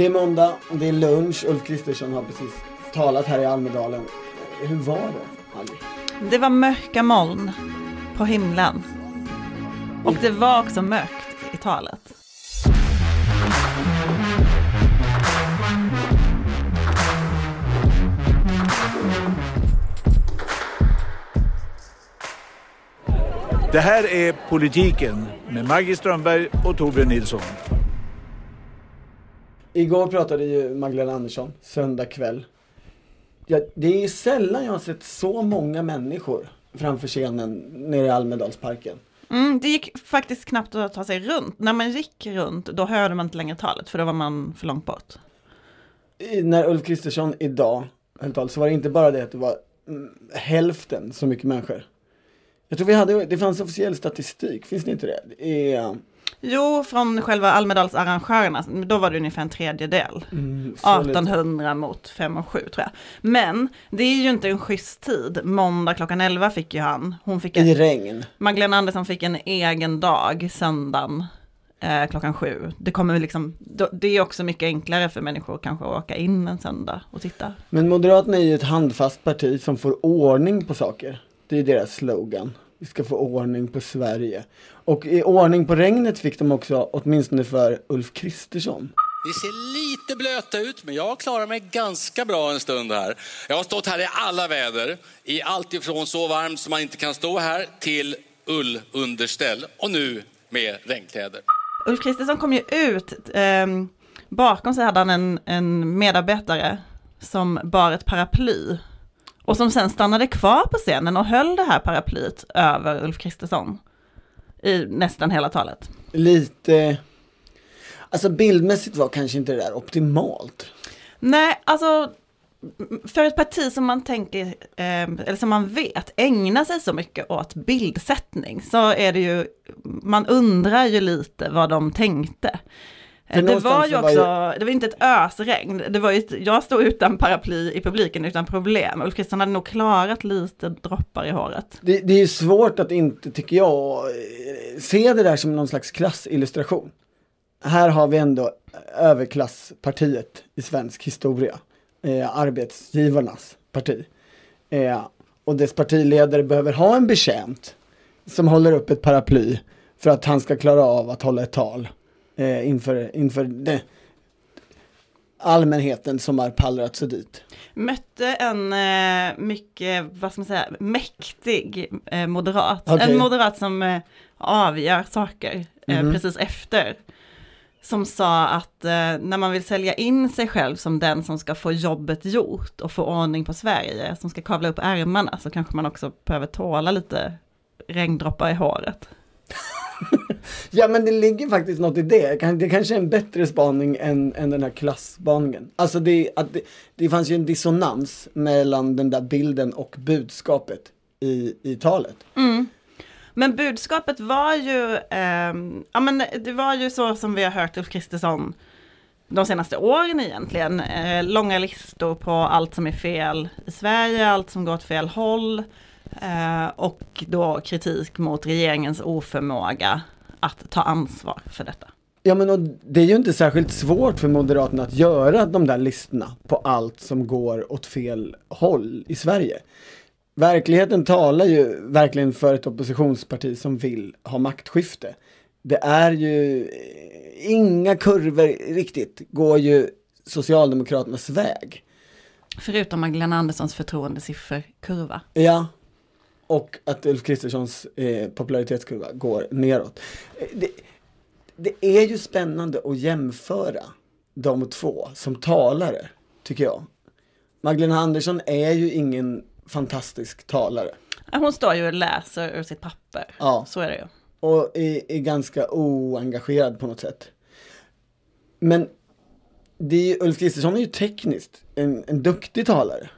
Det är måndag, det är lunch. Ulf Kristersson har precis talat här i Almedalen. Hur var det, Ali? Det var mörka moln på himlen. Och det var också mörkt i talet. Det här är Politiken med Maggie Strömberg och Torbjörn Nilsson. Igår pratade ju Magdalena Andersson, söndag kväll. Ja, det är sällan jag har sett så många människor framför scenen nere i Almedalsparken. Mm, det gick faktiskt knappt att ta sig runt. När man gick runt, då hörde man inte längre talet, för då var man för långt bort. I, när Ulf Kristersson idag höll tal så var det inte bara det att det var mm, hälften så mycket människor. Jag tror vi hade, det fanns officiell statistik, finns det inte det? är, Jo, från själva Almedalsarrangörerna, då var det ungefär en tredjedel. mm, så lite- 1800 mot 5 och 7 tror jag. Men det är ju inte en schysst tid. Måndag klockan 11 fick ju han. Hon fick I en, regn. Magdalena Andersson fick en egen dag söndagen eh, klockan 7. Det kommer liksom, det är också mycket enklare för människor kanske att åka in en söndag och titta. Men Moderaterna är ju ett handfast parti som får ordning på saker. Det är deras slogan. Vi ska få ordning på Sverige. Och i ordning på regnet fick de också, åtminstone för Ulf Kristersson. Vi ser lite blöta ut, men jag klarar mig ganska bra en stund här. Jag har stått här i alla väder, i allt ifrån så varmt som man inte kan stå här till ullunderställ och nu med regnkläder. Ulf Kristersson kom ju ut, ehm, bakom sig hade han en, en medarbetare som bar ett paraply. Och som sen stannade kvar på scenen och höll det här paraplyet över Ulf Kristersson. I nästan hela talet. Lite, alltså bildmässigt var kanske inte det där optimalt. Nej, alltså för ett parti som man tänker, eh, eller som man vet ägnar sig så mycket åt bildsättning så är det ju, man undrar ju lite vad de tänkte. För Eh, Det var ju var också, det var inte ett ösregn, det var ju, ett- jag stod utan paraply i publiken utan problem. Ulf Kristersson hade nog klarat lite droppar i håret. Det, det är ju svårt att inte, tycker jag, se det där som någon slags klassillustration. Här har vi ändå överklasspartiet i svensk historia. Eh, arbetsgivarnas parti. Eh, och dess partiledare behöver ha en betjänt som håller upp ett paraply för att han ska klara av att hålla ett tal eh, inför, inför det, allmänheten som har pallrat sig dit. Mötte en eh, mycket, vad ska man säga, mäktig eh, moderat. Okej. En moderat som eh, avgör saker Mhm. precis efter. Som sa att eh, när man vill sälja in sig själv som den som ska få jobbet gjort och få ordning på Sverige, som ska kavla upp ärmarna, så kanske man också behöver tåla lite regndroppar i håret. Ja men det ligger faktiskt något i det. Det kanske är en bättre spaning än, än den här klassspaningen. Alltså det, att det, det fanns ju en dissonans mellan den där bilden och budskapet i, i talet. Mm. Men budskapet var ju, eh, ja men det var ju så som vi har hört Ulf Kristersson de senaste åren egentligen. Eh, långa listor på allt som är fel i Sverige, allt som går åt fel håll. Eh, och då kritik mot regeringens oförmåga att ta ansvar för detta. Ja men och det är ju inte särskilt svårt för Moderaterna att göra de där listorna på allt som går åt fel håll i Sverige. Verkligheten talar ju verkligen för ett oppositionsparti som vill ha maktskifte. Det är ju inga kurvor riktigt går ju Socialdemokraternas väg. Förutom Magdalena Anderssons förtroendesifferkurva. Ja. Och att Ulf Kristerssons eh, popularitetskurva går neråt. Eh, Det, det är ju spännande att jämföra de två som talare, tycker jag. Magdalena Andersson är ju ingen fantastisk talare. Hon står ju och läser ur sitt papper. Ja. Så är det ju. och är, är ganska oengagerad på något sätt. Men det är Ulf Kristersson är ju tekniskt en, en duktig talare.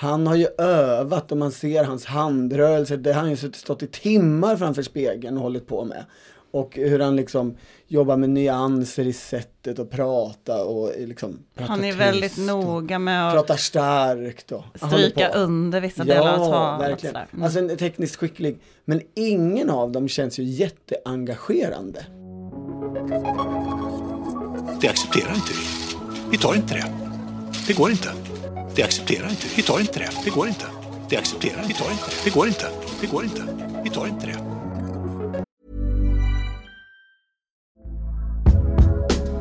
Han har ju övat och man ser hans handrörelser, det har han ju stått i timmar framför spegeln och hållit på med. Och hur han liksom jobbar med nyanser i sättet att prata och liksom prata Han är väldigt noga med att Pratar starkt och stryka under vissa delar av talet. och verkligen. Mm. Alltså en tekniskt skicklig. Men ingen av dem känns ju jätteengagerande. Det accepterar inte vi. Vi tar inte det. Det går inte. Det accepterar inte. Vi tar inte det. Det går inte. Det accepterar vi tar inte det. Det går inte. Det går inte. Vi tar inte det.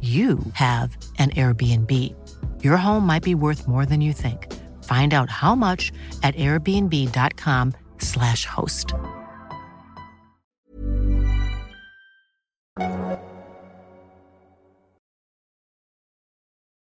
you have an Airbnb. Your home might be worth more than you think. Find out how much at airbnb.com/slash host.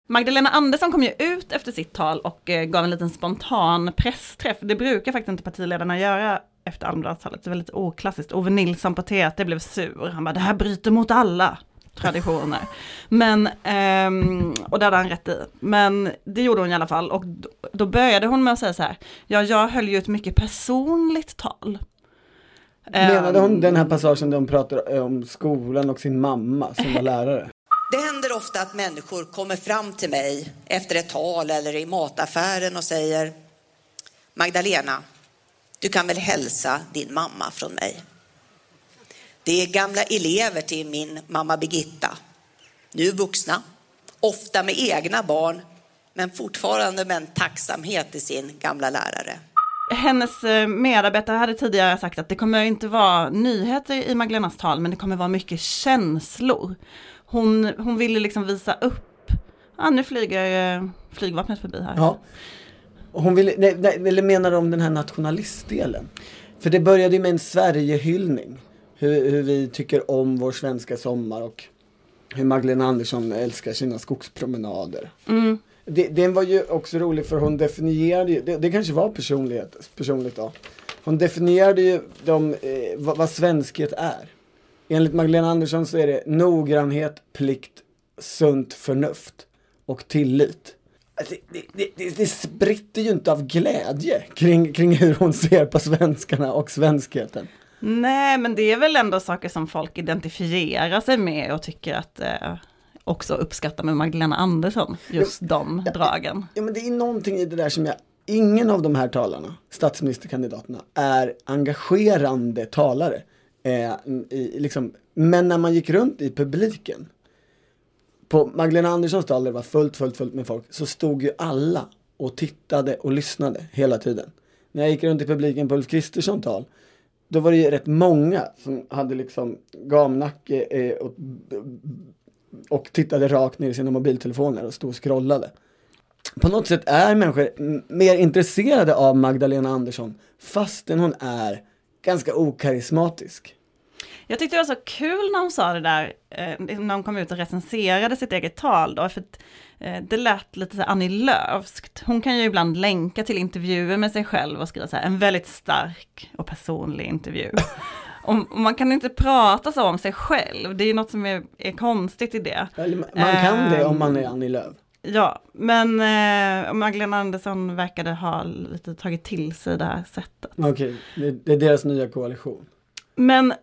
Magdalena Andersson kom ju ut efter sitt tal och eh, gav en liten spontan pressträff. Det brukar faktiskt inte partiledarna göra efter Almedalstalet. Det var lite oklassiskt. Ove Nilsson på TT blev sur. Han bara, det här bryter mot alla traditioner. Men, ehm, och det hade han rätt i. Men det gjorde hon i alla fall. Och då, då började hon med att säga så här, ja jag höll ju ett mycket personligt tal. Menade hon Ehm, den här passagen där hon pratar om skolan och sin mamma som var lärare? Det händer ofta att människor kommer fram till mig efter ett tal eller i mataffären och säger Magdalena, du kan väl hälsa din mamma från mig. Det är gamla elever till min mamma Birgitta. Nu vuxna, ofta med egna barn, men fortfarande med en tacksamhet till sin gamla lärare. Hennes eh, medarbetare hade tidigare sagt att det kommer inte vara nyheter i Magdalenas tal, men det kommer vara mycket känslor. Hon, hon ville liksom visa upp, ja nu flyger eh, flygvapnet förbi här. Ja. Och Hon ville, nej, nej, eller menar de den här nationalistdelen? För det började ju med en Sverigehyllning. Hur, hur vi tycker om vår svenska sommar och hur Magdalena Andersson älskar sina skogspromenader. Det, den var ju också rolig för hon definierade ju, det, det kanske var personlighet, personligt då. Hon definierade ju de, eh, vad, vad svenskhet är. Enligt Magdalena Andersson så är det noggrannhet, plikt, sunt förnuft och tillit. Alltså, det, det, det, det spritter ju inte av glädje kring, kring hur hon ser på svenskarna och svenskheten. Nej, men det är väl ändå saker som folk identifierar sig med och tycker att eh, också uppskattar med Magdalena Andersson, just de dragen. Ja men det är någonting i det där som jag, ingen av de här talarna, statsministerkandidaterna, är engagerande talare. Eh, i, liksom, men när man gick runt i publiken, på Magdalena Anderssons tal det var fullt, fullt, fullt med folk, så stod ju alla och tittade och lyssnade hela tiden. När jag gick runt i publiken på Ulf Kristerssons tal, då var det ju rätt många som hade liksom gamnacke eh, och, och tittade rakt ner i sina mobiltelefoner och stod och scrollade. På något sätt är människor mer intresserade av Magdalena Andersson fastän hon är ganska okarismatisk. Jag tyckte det var så kul när hon sa det där, eh, när hon kom ut och recenserade sitt eget tal då, för att det lät lite så här Annie Lööfskt. Hon kan ju ibland länka till intervjuer med sig själv och skriva så här, en väldigt stark och personlig intervju. och, man kan inte prata så om sig själv, det är något som är, är konstigt i det. Man kan det om man är Ehm, Annie Lööf. Ja, men eh, Magdalena Andersson verkade ha lite tagit till sig det här sättet. Okej, det, det är deras nya koalition. Men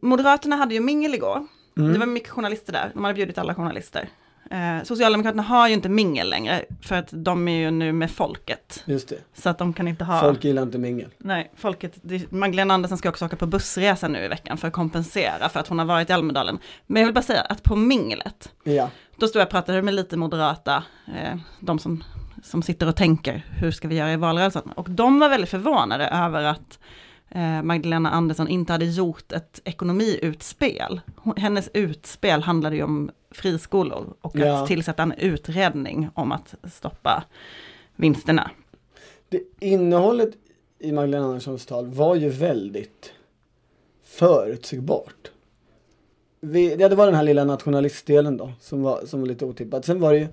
Moderaterna hade ju mingel igår. Mm. Det var mycket journalister där, de hade bjudit alla journalister. Eh, Socialdemokraterna har ju inte mingel längre, för att de är ju nu med folket. Just det. Så att de kan inte ha... Folk gillar inte mingel. Nej, folket, det, Magdalena Andersson ska också åka på bussresa nu i veckan för att kompensera för att hon har varit i Almedalen. Men jag vill bara säga att på minglet, Ja. då stod jag och pratade med lite moderata, eh, de som, som sitter och tänker, hur ska vi göra i valrörelsen? Och de var väldigt förvånade över att eh, Magdalena Andersson inte hade gjort ett ekonomiutspel. Hennes utspel handlade ju om friskolor och Ja. att tillsätta en utredning om att stoppa vinsterna. Det, innehållet i Magdalena Anderssons tal var ju väldigt förutsägbart. Vi, ja, det var den här lilla nationalistdelen då, som var, som var lite otippad. Sen var det ju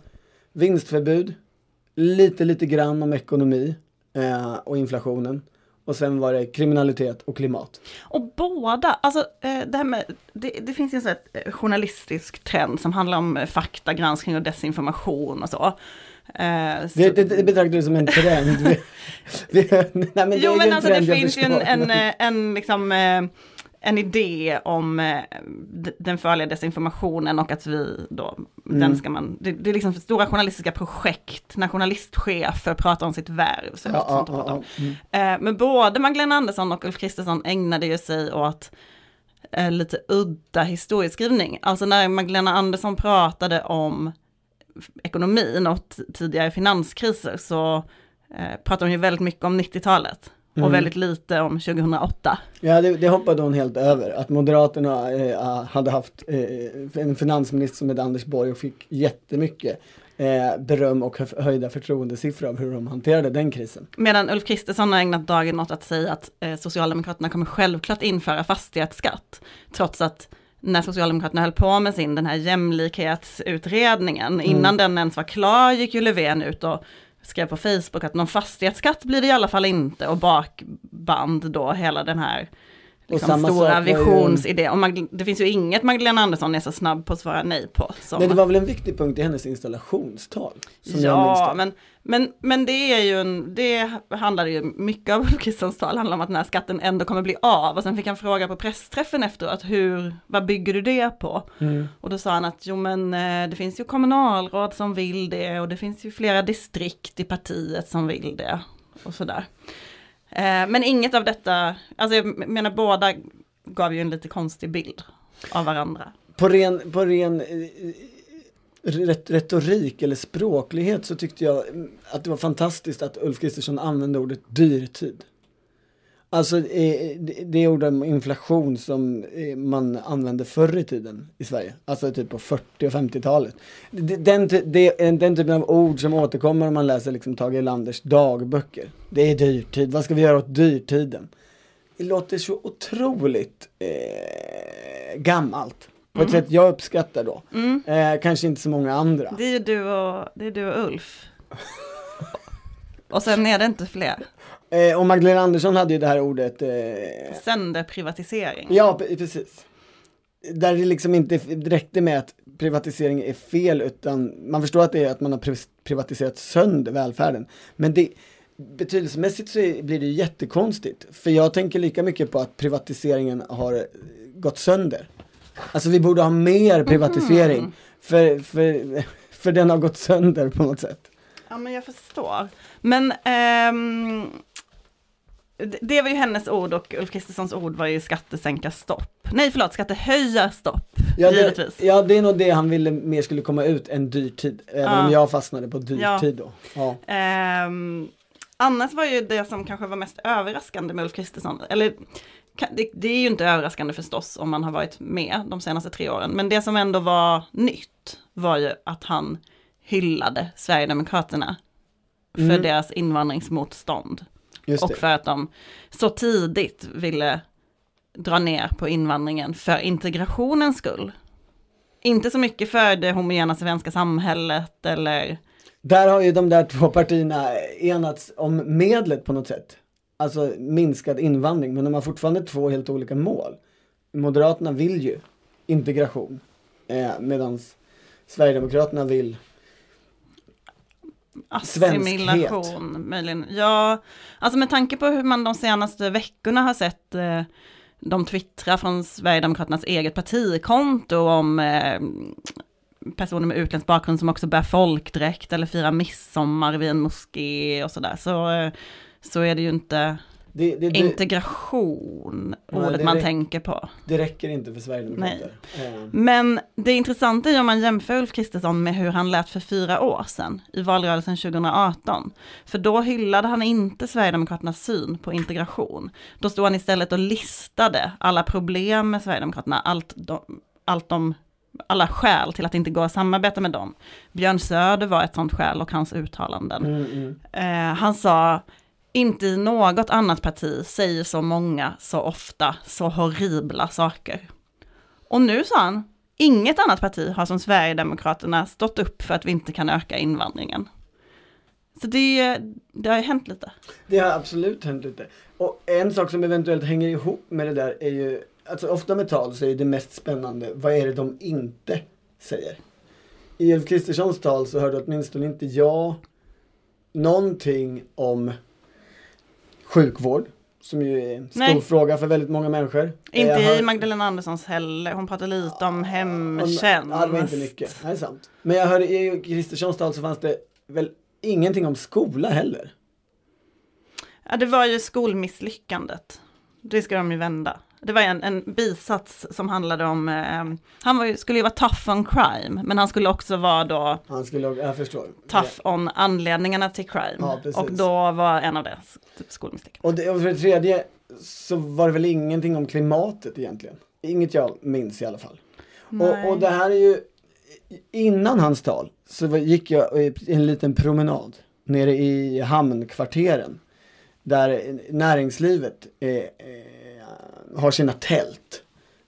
vinstförbud, lite, lite grann om ekonomi eh, och inflationen. Och sen var det kriminalitet och klimat. Och båda, alltså eh, det här med, det, det finns ju en sån här eh, journalistisk trend som handlar om eh, faktagranskning och desinformation och så. Så Det, det, det betraktar du som en trend. Nej, men jo men en alltså det finns ju en, en, en, liksom, en idé om eh, den farliga desinformationen och att vi då, Mm. den ska man, det, det är liksom stora journalistiska projekt när journalistchefer pratar om sitt värv. Så Ja, sånt ja, om. ja, mm. Eh, Men både Magdalena Andersson och Ulf Kristersson ägnade ju sig åt eh, lite udda historieskrivning. Alltså när Magdalena Andersson pratade om ekonomin och tidigare finanskriser så eh, pratade hon ju väldigt mycket om 90-talet Mm. och väldigt lite om 2008. Ja, det, det hoppade hon helt över. Att Moderaterna eh, hade haft eh, en finansminister som hette Anders Borg och fick jättemycket eh, beröm och hö- höjda förtroendesiffror av hur de hanterade den krisen. Medan Ulf Kristersson har ägnat dagen åt att säga att eh, Socialdemokraterna kommer självklart införa fastighetsskatt. Trots att när Socialdemokraterna höll på med sin den här jämlikhetsutredningen, innan den ens var klar gick ju Löfven ut och skrev på Facebook att någon fastighetsskatt blir det i alla fall inte. Och bakband då hela den här liksom, stora visionsidén. Och Magd- det finns ju inget Magdalena Andersson är så snabb på att svara nej på. Som Men det var väl en viktig punkt i hennes installationstal? Ja, men, men, men det är ju en, det handlar ju mycket av Ulf Kristerssons tal handlar om att den här skatten ändå kommer bli av. Och sen fick han fråga på pressträffen efteråt, hur, vad bygger du det på? Mm. Och då sa han att jo men eh, det finns ju kommunalråd som vill det och det finns ju flera distrikt i partiet som vill det. Och sådär. Eh, men inget av detta, alltså jag menar båda gav ju en lite konstig bild av varandra. På ren, på ren eh, retorik eller språklighet så tyckte jag mm, att det var fantastiskt att Ulf Kristersson använde ordet dyrtid. Alltså eh, det- det ord om inflation som eh, man använde förr i tiden i Sverige. Alltså typ på 40 och 50-talet. Det- Den, det, den typen av ord som återkommer om man läser liksom Tage Erlanders dagböcker. Det är dyrtid, vad ska vi göra åt dyrtiden? Det låter så otroligt eh, gammalt. På ett sätt jag uppskattar då. Eh, kanske inte så många andra. Det är ju du och, det är du och Ulf. Och sen är det inte fler. Eh, och Magdalena Andersson hade ju det här ordet. Eh, Sönderprivatisering. ja, pre- precis. Där det liksom inte räckte med att privatisering är fel utan man förstår att det är att man har pri- privatiserat sönder välfärden. Men det betydelsemässigt så blir det jättekonstigt. För jag tänker lika mycket på att privatiseringen har gått sönder. Alltså vi borde ha mer privatisering. För, för, för den har gått sönder på något sätt. Ja, men jag förstår. Men ehm, det- var ju hennes ord och Ulf Kristerssons ord var ju skattesänka stopp. Nej, förlåt, skattehöja stopp. Ja det, ja, det är nog det han ville mer skulle komma ut än dyrtid. Även Ja. om jag fastnade på dyrtid Ja. då. Ja. Ehm, annars var ju det som kanske var mest överraskande med Ulf Kristersson, eller det, det är ju inte överraskande förstås om man har varit med de senaste tre åren, men det som ändå var nytt var ju att han hyllade Sverigedemokraterna för deras invandringsmotstånd. Just Och det. för att de så tidigt ville dra ner på invandringen för integrationens skull. Inte så mycket för det homogena svenska samhället eller Där har ju de där två partierna enats om medlet på något sätt. Alltså minskad invandring, men de har fortfarande två helt olika mål. Moderaterna vill ju integration, eh, medan Sverigedemokraterna vill assimilation möjligen. Ja, alltså med tanke på hur man de senaste veckorna har sett eh, de twittrar från Sverigedemokraternas eget partikonto om eh, personer med utländsk bakgrund som också bär folkdräkt eller firar midsommar vid en moské och sådär. Så, eh, så är det ju inte det, det, det, integration, Nej, ordet det man tänker på. det räcker inte för Sverigedemokrater. Eh, Men det intressanta är om man jämför Ulf Kristersson med hur han lät för fyra år sedan, i valrörelsen 2018. För då hyllade han inte Sverigedemokraternas syn på integration. Då stod han istället och listade alla problem med Sverigedemokraterna, allt de, allt de, alla skäl till att inte gå och samarbeta med dem. Björn Söder var ett sånt skäl och hans uttalanden. mm, mm. Eh, han sa, inte i något annat parti säger så många så ofta så horribla saker. Och nu sa han, inget annat parti har som Sverigedemokraterna stått upp för att vi inte kan öka invandringen. Så det, det har ju hänt lite. Det har absolut hänt lite. Och en sak som eventuellt hänger ihop med det där är ju, alltså ofta med tal så är det mest spännande, vad är det de inte säger? I Ulf Kristerssons tal så hörde åtminstone inte jag någonting om sjukvård, som ju är en stor Nej. fråga för väldigt många människor. Inte Jag i Magdalena Anderssons heller. Hon pratar lite om Om- hemtjänst. Ja, det var inte mycket. Det är sant. Men jag hörde i Kristerssons tal så fanns det väl ingenting om skola heller. Ja, det var ju skolmisslyckandet. Det ska de ju vända. Det var en, en bisats som handlade om, eh, han var skulle ju vara tough on crime, men han skulle också vara då Han skulle, jag förstår. tough on anledningarna till crime. Ja, och då var en av det typ skolmisslyckande. Och, det, och för det tredje så var det väl ingenting om klimatet egentligen. Inget jag minns i alla fall. Och, och det här är ju, innan hans tal så gick jag i en liten promenad nere i hamnkvarteren. Där näringslivet eh, eh, har sina tält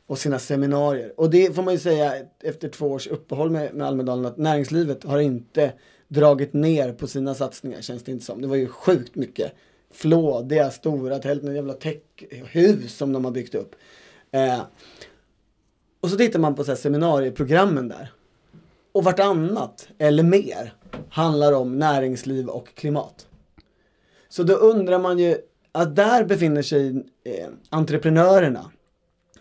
och sina seminarier. Och det får man ju säga efter två års uppehåll med, med Almedalen att näringslivet har inte dragit ner på sina satsningar känns det inte som. Det var ju sjukt mycket flådiga, stora tält med jävla täckhus som de har byggt upp. Eh, och så tittar man på så här seminarieprogrammen där. Och vartannat, eller mer, handlar om näringsliv och klimat. Så då undrar man ju, att där befinner sig eh, entreprenörerna,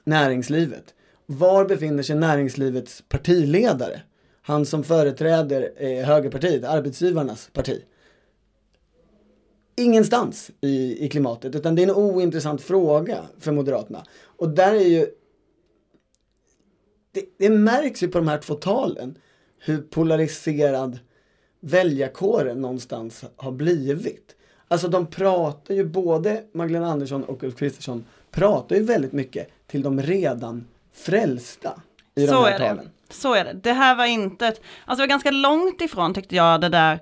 näringslivet. Var befinner sig näringslivets partiledare? Han som företräder eh, högerpartiet, arbetsgivarnas parti. Ingenstans i, i klimatet, utan det är en ointressant fråga för Moderaterna. Och där är ju det, det märks ju på de här två talen hur polariserad väljarkåren någonstans har blivit. Alltså de pratar ju, både Magdalena Andersson och Ulf Kristersson pratar ju väldigt mycket till de redan frälsta i de Så här är det. talen. Så är det. Det här var inte ett, alltså det var ganska långt ifrån tyckte jag det där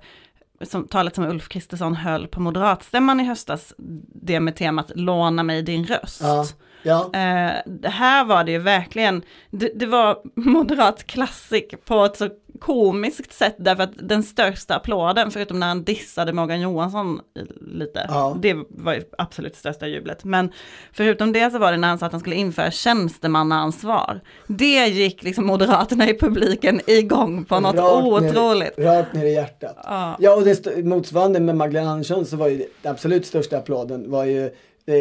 som, talet som Ulf Kristersson höll på moderatstämman i höstas, det med temat låna mig din röst. Ja, ja. Eh, det här var det ju verkligen, det, det var moderat klassik på ett så komiskt sätt därför att den största applåden, förutom när han dissade Morgan Johansson lite, Ja. det var ju absolut största jublet, men förutom det så var det när han sa att han skulle införa tjänstemannaansvar. Det gick liksom Moderaterna i publiken igång på något otroligt. Ner, rakt ner i hjärtat. Ja. Ja, och det motsvarande med Magdalena Andersson så var ju absolut största applåden var ju Eh,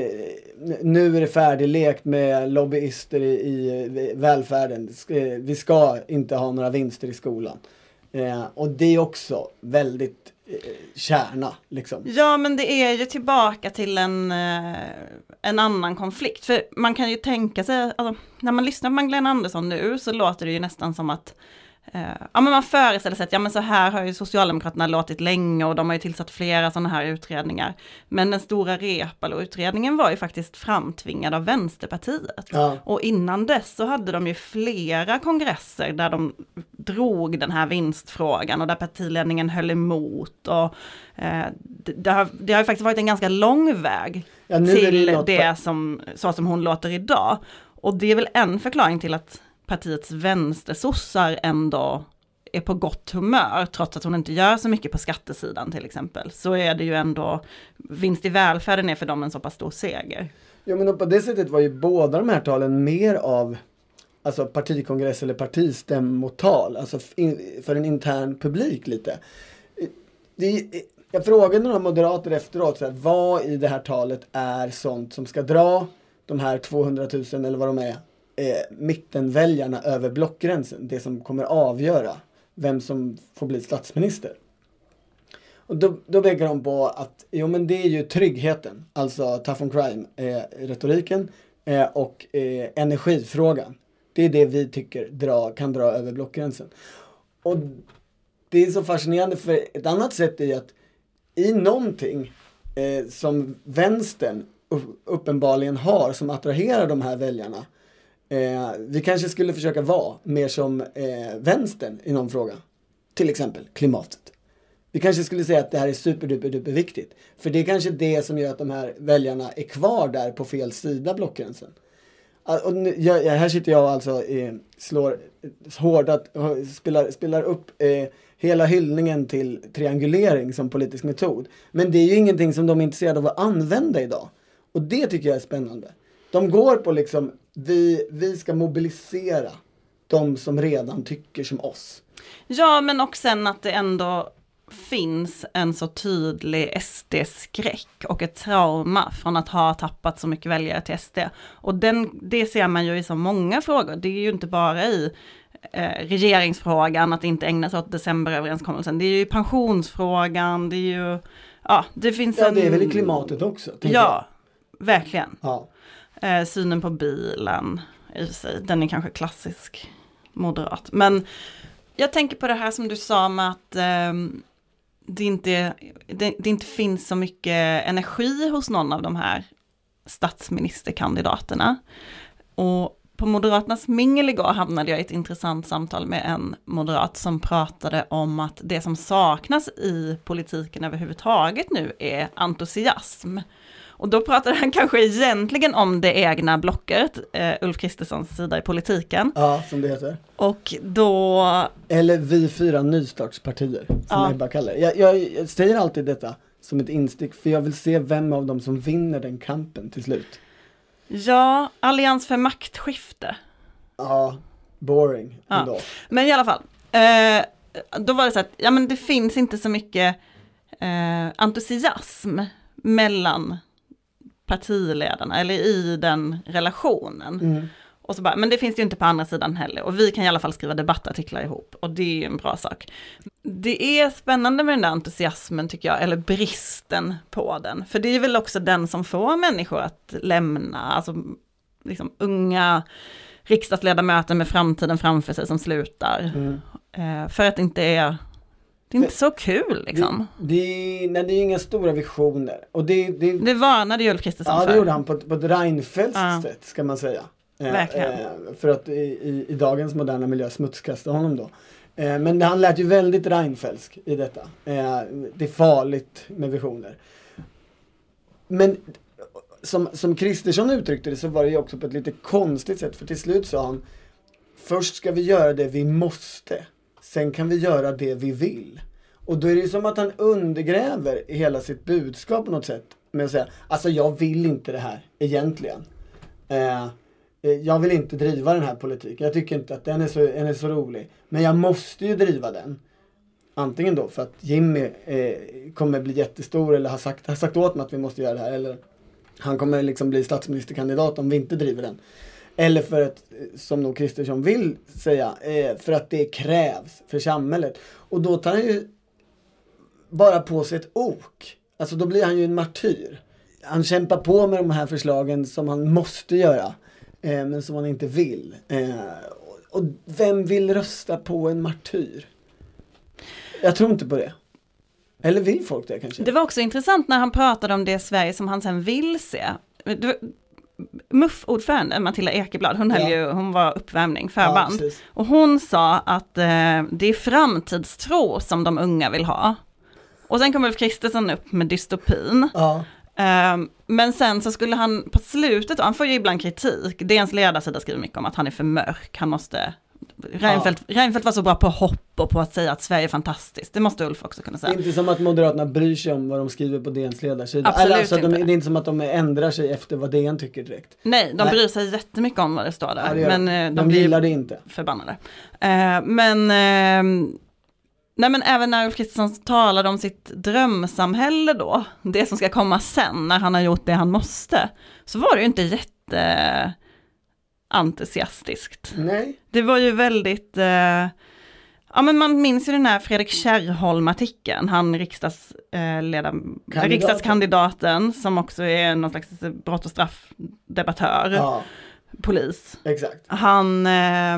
nu är det färdiglekt med lobbyister i, i välfärden. Eh, vi ska inte ha några vinster i skolan. Eh, och det är också väldigt eh, kärna liksom. Ja, men det är ju tillbaka till en, eh, en annan konflikt. För man kan ju tänka sig, alltså, när man lyssnar på Magdalena Andersson nu så låter det ju nästan som att eh, ja, men man föreställer sig att ja, men så här har ju Socialdemokraterna låtit länge och de har ju tillsatt flera sådana här utredningar. Men den stora Reepalu-utredningen var ju faktiskt framtvingad av Vänsterpartiet. Ja. Och innan dess så hade de ju flera kongresser där de drog den här vinstfrågan och där partiledningen höll emot. Och, eh, det, det, har, det har faktiskt varit en ganska lång väg Ja, det till det, något- som, så som hon låter idag. Och det är väl en förklaring till att partiets vänstersossar ändå är på gott humör, trots att hon inte gör så mycket på skattesidan till exempel, så är det ju ändå, vinst i välfärden är för dem en så pass stor seger. Ja men på det sättet var ju båda de här talen mer av alltså partikongress eller partistämmotal, alltså för en intern publik lite. Det, jag frågade några moderater efteråt, så här, vad i det här talet är sånt som ska dra de här 200 000 eller vad de är, eh, mittenväljarna över blockgränsen, det som kommer avgöra vem som får bli statsminister. Och då, då pekar de på att jo, men det är ju tryggheten, alltså tough on crime, eh, retoriken eh, och eh, energifrågan. Det är det vi tycker dra, kan dra över blockgränsen. Och det är så fascinerande för ett annat sätt är att i någonting eh, som vänstern uppenbarligen har som attraherar de här väljarna. Eh, vi kanske skulle försöka vara mer som eh, vänstern i någon fråga. Till exempel klimatet. Vi kanske skulle säga att det här är superduper duper viktigt. För det är kanske det som gör att de här väljarna är kvar där på fel sida blockgränsen. Ah, och nu, jag, jag, här sitter jag och alltså eh, slår eh, hårdat, eh, spelar, spelar upp eh, hela hyllningen till triangulering som politisk metod. Men det är ju ingenting som de är intresserade av att använda idag. Och det tycker jag är spännande. De går på liksom, vi, vi ska mobilisera de som redan tycker som oss. Ja, men och sen att det ändå finns en så tydlig SD-skräck och ett trauma från att ha tappat så mycket väljare till SD. Och den, det ser man ju i så många frågor. Det är ju inte bara i eh, regeringsfrågan att inte ägna sig åt decemberöverenskommelsen. Det är ju pensionsfrågan, det är ju, ja, det finns Ja, en... det är väl i klimatet också. Ja, verkligen. jag. Ja. Eh, synen på bilen, i och för sig, den är kanske klassisk moderat. Men jag tänker på det här som du sa med att eh, det, inte, det, det inte finns så mycket energi hos någon av de här statsministerkandidaterna. Och på Moderaternas mingel igår hamnade jag i ett intressant samtal med en moderat som pratade om att det som saknas i politiken överhuvudtaget nu är entusiasm. Och då pratade han kanske egentligen om det egna blocket, eh, Ulf Kristerssons sida i politiken. ja, som det heter. Och då, Eller vi fyra nystartspartier, som Ja. jag bara kallar. Jag, jag, jag säger alltid detta som ett instick, för jag vill se vem av dem som vinner den kampen till slut. ja, Allians för maktskifte. Ja, boring Ja. ändå. Men i alla fall, eh, då var det så att, ja men det finns inte så mycket eh, entusiasm mellan partiledarna eller i den relationen. Mm. Och så bara, men det finns det ju inte på andra sidan heller. Och vi kan i alla fall skriva debattartiklar ihop. Och det är ju en bra sak. Det är spännande med den där entusiasmen tycker jag, eller bristen på den. För det är väl också den som får människor att lämna, alltså liksom unga riksdagsledamöter med framtiden framför sig som slutar. Mm. Eh, för att det inte är, det är inte så kul liksom. Det, det, nej, det är inga stora visioner. Och det, det, Det varnade ju Ulf Kristersson ja, för. det gjorde han på, på ett Reinfeldtskt Ja. sätt, ska man säga. Eh, Verkligen. Eh, för att i, i, i dagens moderna miljö smutskasta honom då. Eh, men han lät ju väldigt Reinfeldtsk i detta. Eh, det är farligt med visioner. Men som, som Kristersson uttryckte det så var det ju också på ett lite konstigt sätt. För till slut sa han Först ska vi göra det vi måste. Sen kan vi göra det vi vill. Och då är det ju som att han undergräver hela sitt budskap på något sätt. Med att säga, alltså jag vill inte det här egentligen. Eh, eh, jag vill inte driva den här politiken. Jag tycker inte att den är så, den är så rolig. Men jag måste ju driva den. Antingen då för att Jimmy eh, kommer bli jättestor eller har sagt, har sagt åt mig att vi måste göra det här. Eller han kommer liksom bli statsministerkandidat om vi inte driver den. Eller för att, eh, som nog Kristersson vill säga, eh, för att det krävs för samhället. Och då tar han ju bara på sig ett ok. Alltså då blir han ju en martyr. Han kämpar på med de här förslagen som han måste göra. Eh, men som han inte vill. Och vem vill rösta på en martyr? Jag tror inte på det. Eller vill folk det kanske? Det var också intressant när han pratade om det Sverige som han sen vill se. MUF-ordförande Matilda Ekeblad, hon, höll Ja. ju, hon var uppvärmning, Ja, förband. precis. och hon sa att eh, det är framtidstro som de unga vill ha. Och sen kom Ulf Kristersson upp med dystopin. Ja, Eh, men sen så skulle han på slutet, han får ju ibland kritik, DNs ledarsida skriver mycket om att han är för mörk, han måste Reinfeldt, Reinfeldt var så bra på hopp och på att säga att Sverige är fantastiskt. Det måste Ulf också kunna det är säga. inte som att Moderaterna bryr sig om vad de skriver på DNs ledarsida. Absolut alltså, att de, inte. det är inte som att de ändrar sig efter vad DN tycker direkt. Nej, de Nej. bryr sig jättemycket om vad det står där. Ja, det men de. eh, de, gillar det inte. förbannade. Eh, men, eh, nej men även när Ulf Kristersson talade om sitt drömsamhälle då, det som ska komma sen när han har gjort det han måste, så var det ju inte jätte entusiastiskt. Nej. Det var ju väldigt, eh, ja men man minns ju den här Fredrik Kärrholm-artikeln, han riksdags, eh, ledam- riksdagskandidaten som också är någon slags brott och straffdebattör, Ja, polis. exakt. Han, eh,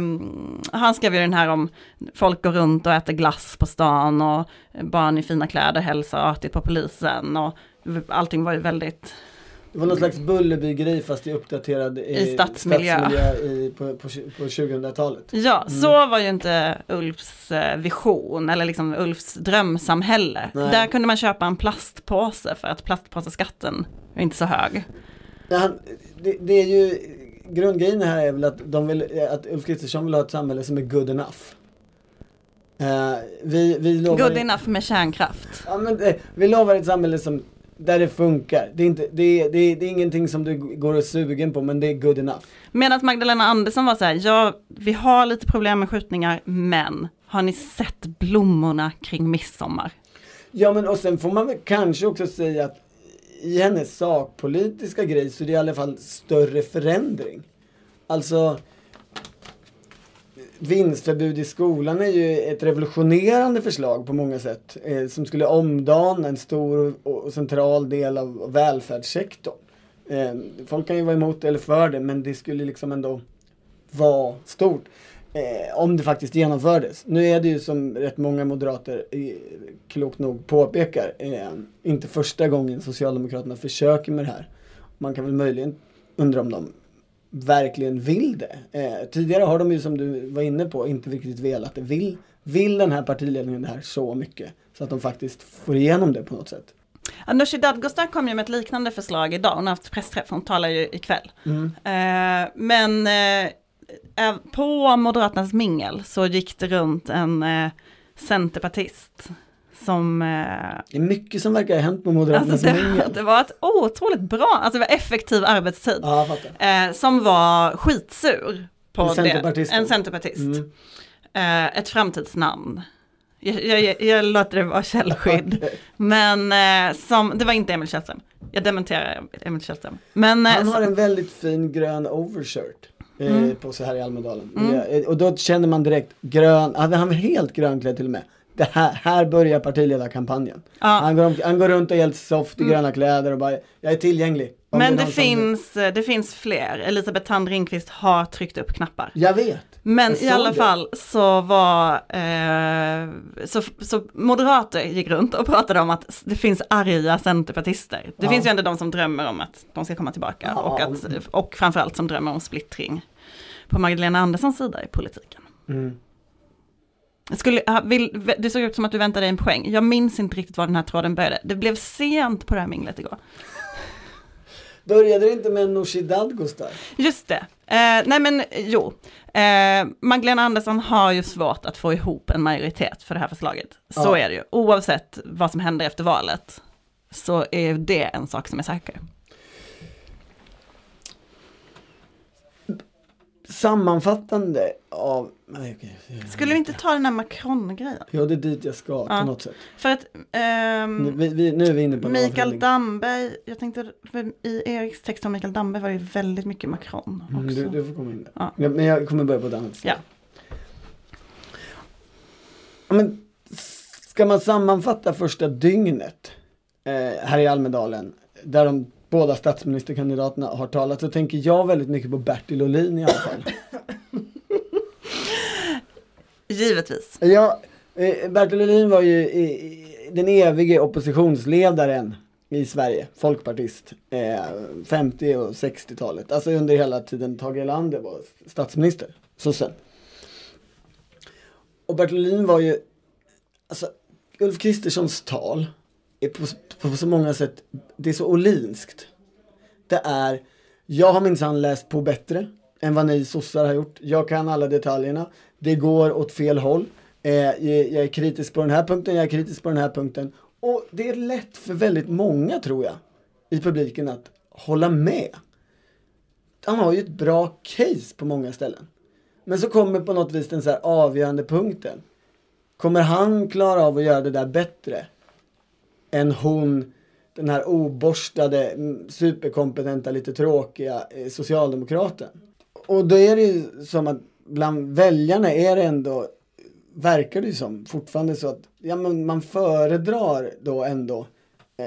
han skrev ju den här om folk går runt och äter glass på stan och barn i fina kläder hälsar artigt på polisen och allting var ju väldigt, Det var någon slags Bullerby-grej fast i uppdaterad i, I stadsmiljö. stadsmiljö i, på, på, på 2000-talet. ja så var ju inte Ulfs eh, vision eller liksom Ulfs drömsamhälle. Nej. Där kunde man köpa en plastpåse för att plastpåseskatten är inte så hög. Det, det är ju grundgrejen här är väl att, de vill, att Ulf Kristersson vill ha ett samhälle som är good enough. Eh, vi, vi lovar, Good enough med kärnkraft. Ja, men, eh, vi lovar ett samhälle som, där det funkar. Det är, inte, det, är, det, är, det är ingenting som du går och sugen på men det är good enough. Medan Magdalena Andersson var så här, ja, vi har lite problem med skjutningar, men har ni sett blommorna kring midsommar? Ja men och sen får man väl kanske också säga att i hennes sakpolitiska grej så är det i alla fall större förändring. Alltså vinstförbud i skolan är ju ett revolutionerande förslag på många sätt. Eh, som skulle omdana en stor och, central del av välfärdssektorn. Eh, folk kan ju vara emot eller för det men det skulle liksom ändå vara stort. Eh, om det faktiskt genomfördes. Nu är det ju som rätt många moderater eh, klokt nog påpekar eh, inte första gången Socialdemokraterna försöker med det här. Man kan väl möjligen undra om de verkligen vill det. Eh, tidigare har de ju som du var inne på inte riktigt velat det. Vill, vill den här partiledningen det här så mycket så att de faktiskt får igenom det på något sätt. Ja, Nooshi Dadgostar kom ju med ett liknande förslag idag, hon har haft pressträff, hon talar ju ikväll. Eh, men eh, eh, på Moderaternas mingel så gick det runt en centerpartist som eh, Det är mycket som verkar ha hänt på Moderaternas Alltså det, det var ett otroligt bra, alltså det var effektiv arbetstid. Ja. Eh, som var skitsur på En det. centerpartist då? En centerpartist. Mm. Eh, ett framtidsnamn. Jag, jag, jag, jag låter det vara källskydd. Men eh, som, det var inte Emil Källström. Jag dementerar Emil Källström. Men, eh, Han har så- en väldigt fin grön overshirt. Eh, Mm. På sig här i Almedalen. Ja, och då känner man direkt grön, han var helt grönklädd till och med. Det här, här börjar partiledarkampanjen. Ja. Mm. Han, går, han går runt och är helt soft i gröna kläder och bara, jag är tillgänglig. Om men det som- finns, eh, det finns fler. Elisabeth Thand Ringqvist har tryckt upp knappar. Jag vet. Men Jag i alla det. fall så var, eh, så, så moderater gick runt och pratade om att det finns arga centerpartister. Det Ja. finns ju ändå de som drömmer om att de ska komma tillbaka Ja. och, att, och framförallt som drömmer om splittring på Magdalena Anderssons sida i politiken. Mm. Skulle, vill, det såg ut som att du väntade dig en poäng. Jag minns inte riktigt var den här tråden började. Det blev sent på det här minglet igår. Började det inte med Nooshi Dadgostar? Just det. Eh, nej men jo. Eh, Magdalena Andersson har ju svårt att få ihop en majoritet för det här förslaget. Så Ja. är det ju. Oavsett vad som händer efter valet så är det en sak som är säker. Sammanfattande av... Nej, okej. Skulle vi inte ta den här Macron-grejen? Ja, det är dit jag ska Ja. på något sätt. För att ehm, Nu, vi, vi, nu är vi inne på Mikael. Damberg, jag tänkte i Eriks text om Mikael Damberg var det väldigt mycket Macron Mm, också. du, du får komma in där. Ja. Ja, men jag kommer börja på ett annat sätt. Men, ska man sammanfatta första dygnet eh, här i Almedalen, där de båda statsministerkandidaterna har talat, så tänker jag väldigt mycket på Bertil Ohlin i alla fall. Givetvis. Ja, eh, Bertil Ohlin var ju eh, den evige oppositionsledaren i Sverige, folkpartist, eh, 50 och 60-talet. Alltså under hela tiden Tage Erlander var statsminister, sossen. Och Bertil Ohlin var ju, alltså Ulf Kristerssons tal är på, på så många sätt, det är så Olinskt. Det är, jag har minsann läst på bättre än vad ni sossar har gjort. Jag kan alla detaljerna. Det går åt fel håll. Eh, jag, jag är kritisk på den här punkten, jag är kritisk på den här punkten. Och det är lätt för väldigt många tror jag i publiken att hålla med. Han har ju ett bra case på många ställen. Men så kommer på något vis den så här avgörande punkten. Kommer han klara av att göra det där bättre än hon, den här oborstade, mm, superkompetenta, lite tråkiga eh, socialdemokraten? Och då är det ju som att bland väljarna är det ändå, verkar det ju som, fortfarande så att ja, men man föredrar då ändå eh,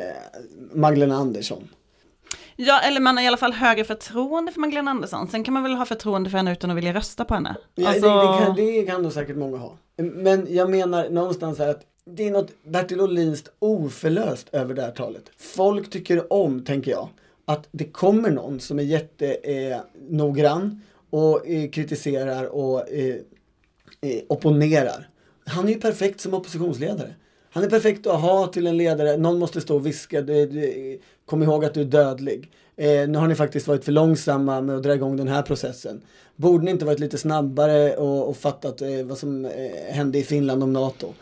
Magdalena Andersson. Ja, eller man har i alla fall högre förtroende för Magdalena Andersson. Sen kan man väl ha förtroende för henne utan att vilja rösta på henne. Ja, Alltså- det, det, kan, det kan nog säkert många ha. Men jag menar någonstans här att det är något Bertil Ohlinskt oförlöst över det här talet. Folk tycker om, tänker jag, att det kommer någon som är jättenoggrann eh, noggrann och eh, kritiserar och eh, eh, opponerar. Han är ju perfekt som oppositionsledare. Han är perfekt att ha till en ledare. Någon måste stå och viska. Du, du, kom ihåg att du är dödlig. Eh, nu har ni faktiskt varit för långsamma med att dra igång den här processen. Borde ni inte varit lite snabbare och, och fattat eh, vad som eh, hände i Finland om NATO?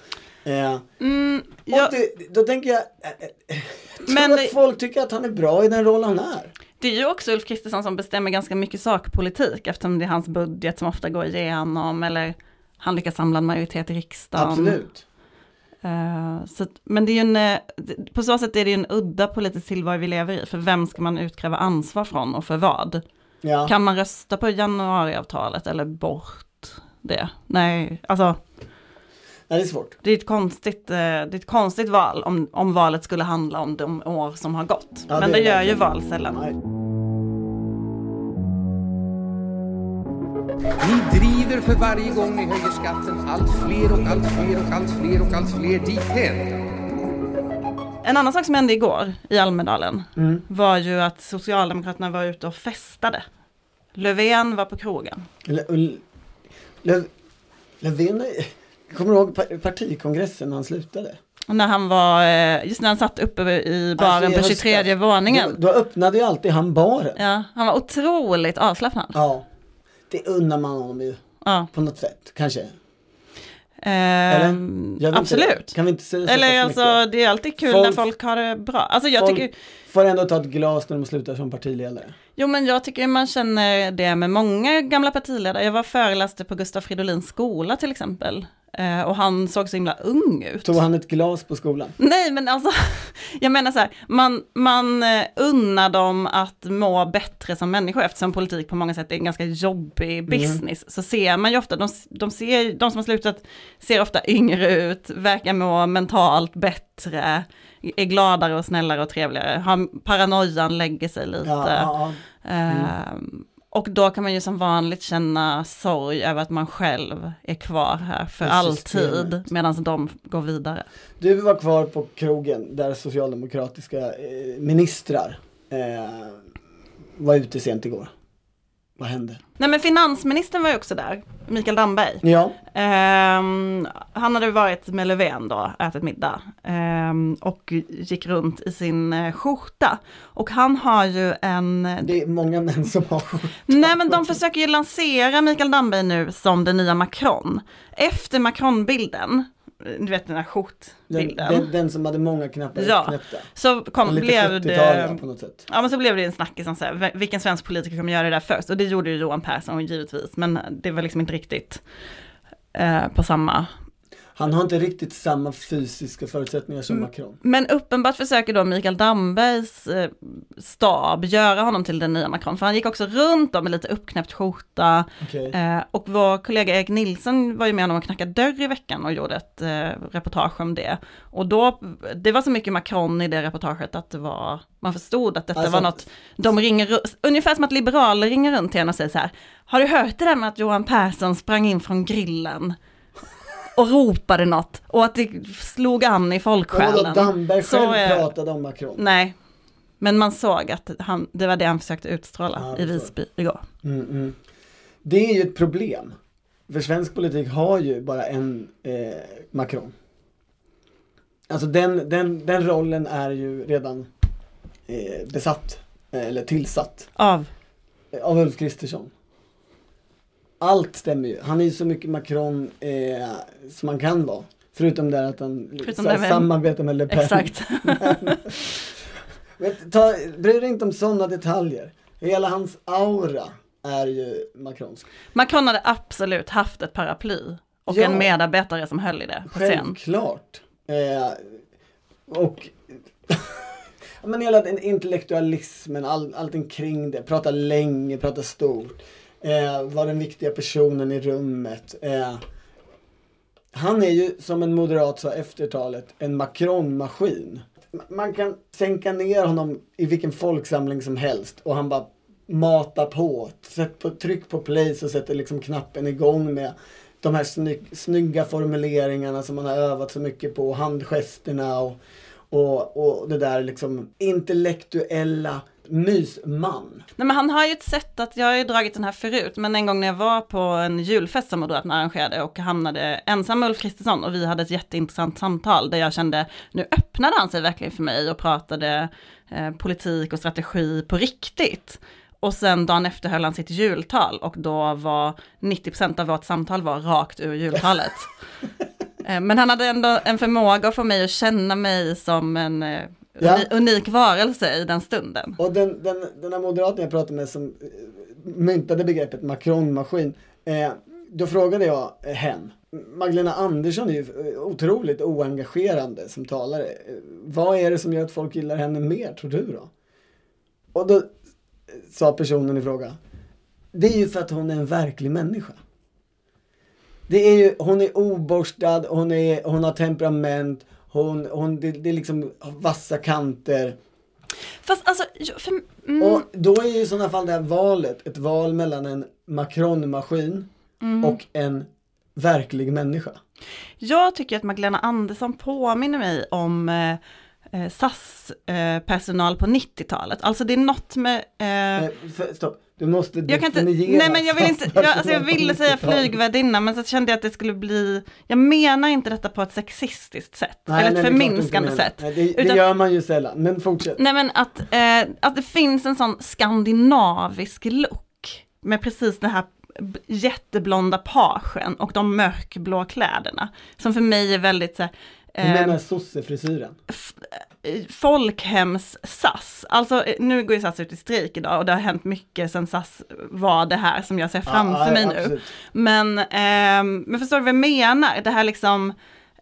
Eh, Mm, jag, det, då tänker jag, jag tror Men att folk tycker att han är bra i den roll han är. det är ju också Ulf Kristersson som bestämmer ganska mycket sakpolitik eftersom det är hans budget som ofta går igenom eller han lyckas samla en majoritet i riksdagen. Absolut. Eh, så, men det är ju en, eh, på så sätt är det ju en udda politisk tillvaro vi lever i, för vem ska man utkräva ansvar från och för vad? Ja. Kan man rösta på januariavtalet eller bort det? Nej, alltså ja, det är svårt. det är ett konstigt, eh, det är ett konstigt val om, om valet skulle handla om de år som har gått. Ja, men det det, gör det. ju val sällan. Nej. Ni driver för varje gång ni höjer skatten allt fler och allt fler och allt fler och allt fler dithän. En annan sak som hände igår i Almedalen Mm. var ju att Socialdemokraterna var ute och festade. Löfven var på krogen. Le- L- Löv- Löfven, är- kommer du ihåg pa- partikongressen när han slutade? När han var, eh, just när han satt uppe i baren Alltså, på höstas. 23 våningen. Då, då öppnade ju alltid han baren. Ja, han var otroligt avslappnad. Ja. Det unnar man honom ju Ja. på något sätt, kanske. Ehm, Gör vi inte absolut. Kan vi inte säga så Eller alltså mycket? det är alltid kul Folk- när folk har det bra. Alltså jag Folk tycker, får ändå ta ett glas när de slutar som partiledare. jo men jag tycker man känner det med många gamla partiledare. Jag var föreläste på Gustaf Fridolins skola till exempel. Eh, och han såg så himla ung ut. Tog han ett glas på skolan? Nej men alltså, jag menar så här, man, man eh, unnar dem att må bättre som människor eftersom politik på många sätt är en ganska jobbig business. Så ser man ju ofta, de, de, ser, de som har slutat ser ofta yngre ut, verkar må mentalt bättre, är gladare och snällare och trevligare. Har, paranoian lägger sig lite. Ja, ja, ja. Ehm, och då kan man ju som vanligt känna sorg över att man själv är kvar här för alltid medan de går vidare. Du var kvar på krogen där socialdemokratiska eh, ministrar eh, var ute sent igår. Vad hände? Nej men finansministern var ju också där, Mikael Damberg. Ja, Ehm, han hade varit med Löfven då, ätit middag. ehm, och gick runt i sin eh, skjorta. Och han har ju en... det är många män som har skjorta. Nej men de försöker ju lansera Mikael Damberg nu som den nya Macron. Efter Macron-bilden, du vet den här Den, skjortbilden. den, den som hade många knappar Ja. knäppta. Så kom, blev 70-tal det... på något sätt. Ja men så blev det en snackis om så här, vilken svensk politiker kommer göra det där först? Och det gjorde ju Johan Persson givetvis, men det var liksom inte riktigt eh, på samma. Han har inte riktigt samma fysiska förutsättningar som Mm. Macron. Men uppenbart försöker då Mikael Dambergs eh, stab göra honom till den nya Macron, för han gick också runt då med lite uppknäppt skjorta. Okej. Eh, och vår kollega Erik Nilsson var ju med honom och knackade dörr i veckan och gjorde ett eh, reportage om det. Och då, det var så mycket Macron i det reportaget att det var, man förstod att detta Alltså- var något, de ringer, ungefär som att liberaler ringer runt till en och säger så här, har du hört det där med att Johan Persson sprang in från grillen? Och ropade något och att det slog an i Och folksjälen. då Damberg Så själv är- pratade om Macron. Nej, men man såg att han, det var det han försökte utstråla Ja, i Visby igår. Mm, mm. Det är ju ett problem. För svensk politik har ju bara en eh, Macron. Alltså den, den, den rollen är ju redan eh, besatt, eh, eller tillsatt, Av, av Ulf Kristersson. Allt stämmer ju. Han är ju så mycket Macron eh, som man kan vara. Förutom det att han Förutom samarbetar med Le Pen. exakt. Men ta, bry dig inte om sådana detaljer. Hela hans aura är ju Macronsk. Macron hade absolut haft ett paraply och Ja. en medarbetare som höll i det på scen. Självklart. Eh, och men hela den intellektualismen, all, allting kring det. Prata länge, prata stort. Eh, var den viktiga personen i rummet. Eh, han är ju, som en moderat sa efter talet, en Macron-maskin. Man kan sänka ner honom i vilken folksamling som helst och han bara matar på. Sätt på tryck på play så sätter liksom knappen igång med de här snygg, snygga formuleringarna som man har övat så mycket på, handgesterna och, och, och det där liksom intellektuella mysman. Nej men han har ju ett sätt att, jag har ju dragit den här förut, men en gång när jag var på en julfest som Moderaterna arrangerade och hamnade ensam med Ulf Kristersson och vi hade ett jätteintressant samtal där jag kände, nu öppnade han sig verkligen för mig och pratade eh, politik och strategi på riktigt. Och sen dagen efter höll han sitt jultal och då var 90% av vårt samtal var rakt ur jultalet. Eh, Men han hade ändå en förmåga att få mig att känna mig som en eh, Ja. uni- unik varelse i den stunden. Och den, den, den här moderaten jag pratade med som eh, myntade begreppet Macron-maskin, eh, då frågade jag hen, Magdalena Andersson är ju eh, otroligt oengagerande som talare. Eh, Vad är det som gör att folk gillar henne mer, tror du då? Och då sa personen i fråga, det är ju för att hon är en verklig människa. Det är ju, hon är oborstad, hon, är, hon har temperament, hon, hon, det, det är liksom vassa kanter. Fast alltså, för, mm, Och då är ju i sådana fall det här valet ett val mellan en Macron-maskin Mm. och en verklig människa. jag tycker att Magdalena Andersson påminner mig om eh, eh, SAS-personal på 90-talet. Alltså det är något med... Eh, Eh, för, stopp, du måste jag kan inte, definiera nej men jag vill inte, jag, alltså jag ville säga 90-talet. flygvärdinna men så kände jag att det skulle bli, jag menar inte detta på ett sexistiskt sätt, Nej, eller nej, ett inte förminskande sätt. Nej, det, det Utan- gör man ju sällan, men fortsätt. Nej men att, eh, att det finns en sån skandinavisk look med precis det här jätteblonda pagen och de mörkblå kläderna. Som för mig är väldigt så här, Eh, menar sossefrisyren? f- eh, folkhems-SAS. Alltså eh, nu går ju SAS ut i strejk idag och det har hänt mycket sen SAS var det här som jag ser framför Ja, mig ja, nu. Men, ehm, men förstår du vad jag menar? Det här liksom,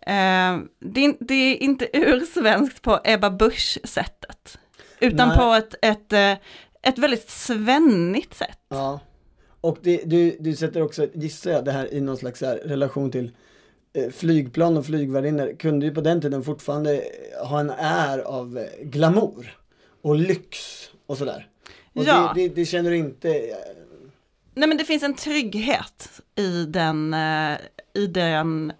ehm, det, det är inte ursvenskt på Ebba Busch-sättet. Utan Nej. på ett, ett, eh, ett väldigt svennigt sätt. Ja. Och det, du, du sätter också, gissar jag, det här i någon slags här relation till eh, flygplan och flygvärdinnor kunde ju på den tiden fortfarande eh, ha en är av eh, glamour och lyx och sådär. Och Ja. det, det, det känner du inte, eh, Nej men det finns en trygghet i den, eh, i den,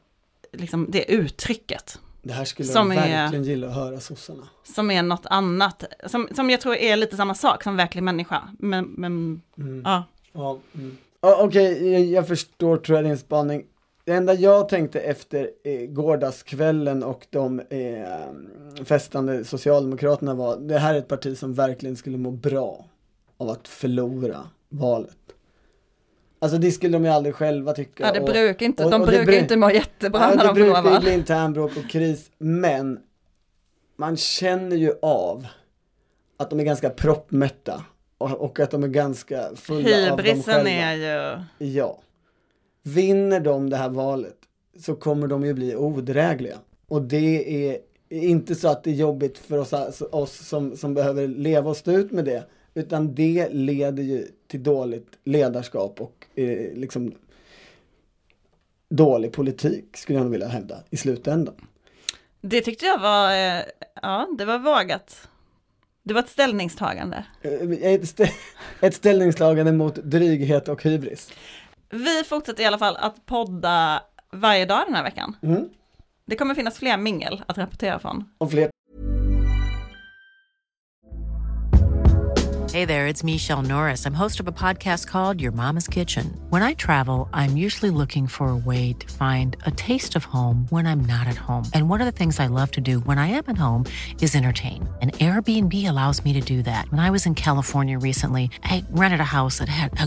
liksom det uttrycket. det här skulle Som är- verkligen gilla att höra sossarna. Som är något annat, som, som jag tror är lite samma sak som verklig människa. Men, men ja. Ja, mm. Okej, jag, jag förstår tror jag din spaning. Det enda jag tänkte efter eh, gårdagskvällen och de eh, festande Socialdemokraterna var, det här är ett parti som verkligen skulle må bra av att förlora valet. Alltså det skulle de ju aldrig själva tycka. Ja, det och- brukar inte, och- de och det brukar bru- inte må jättebra Ja, när det de förlorar brukar ju val. bli internbråk och kris, men man känner ju av att de är ganska proppmätta och, och att de är ganska fulla av dem Hybrisen själva. är ju, Ja. Vinner de det här valet så kommer de ju bli odrägliga. Och det är inte så att det är jobbigt för oss, oss som, som behöver leva och stå ut med det. Utan det leder ju till dåligt ledarskap och eh, liksom dålig politik skulle jag nog vilja hävda i slutändan. det tyckte jag var, eh, ja det var vågat. Det var ett ställningstagande. Eh, Ett, stä- ett ställningstagande mot dryghet och hybris. Vi fortsätter i alla fall att podda varje dag den här veckan. Mm. Det kommer finnas fler mingel att rapportera från. Och fler Hey there, it's Michelle Norris. I'm host of a podcast called Your Mama's Kitchen. When I travel, I'm usually looking for a way to find a taste of home when I'm not at home. And one of the things I love to do when I am at home is entertain. And Airbnb allows me to do that. When I was in California recently, I rented a house that had a